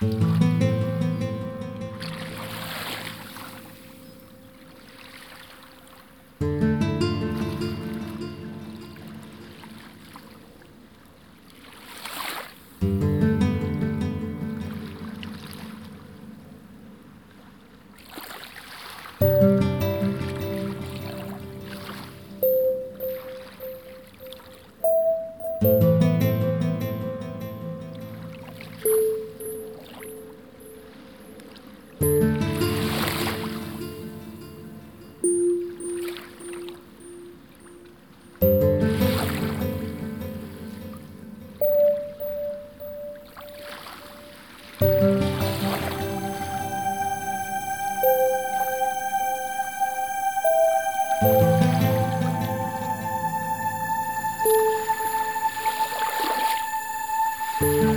Bye. You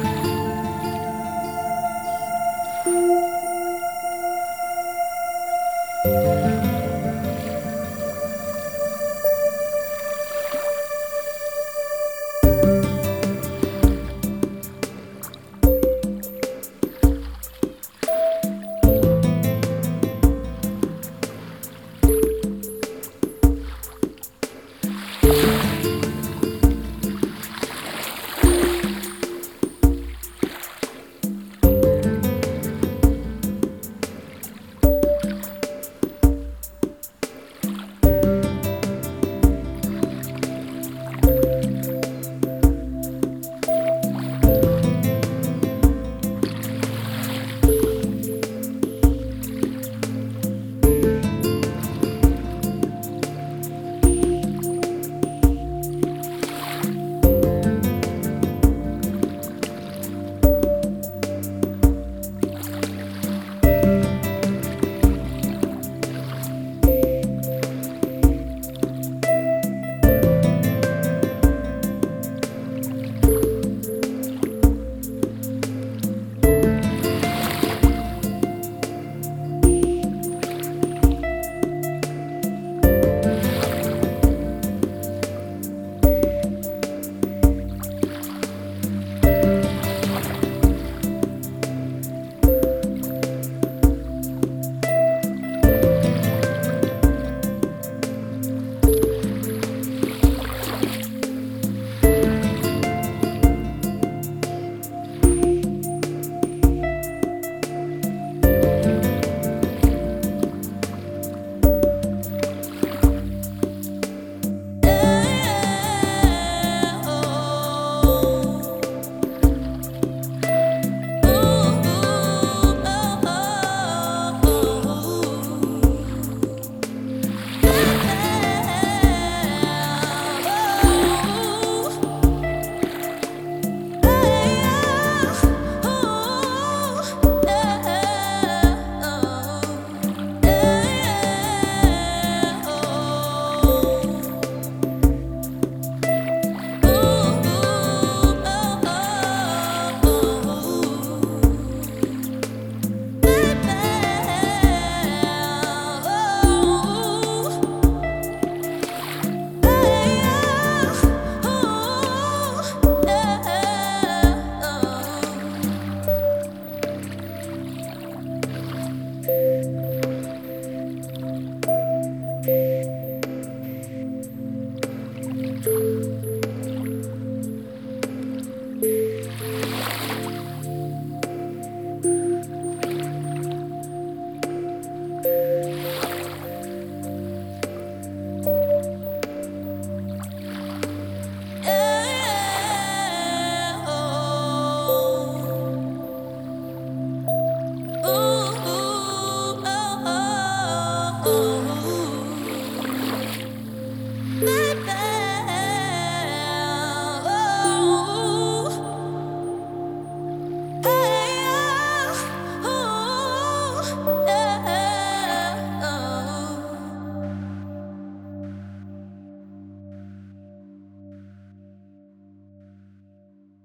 goodbye.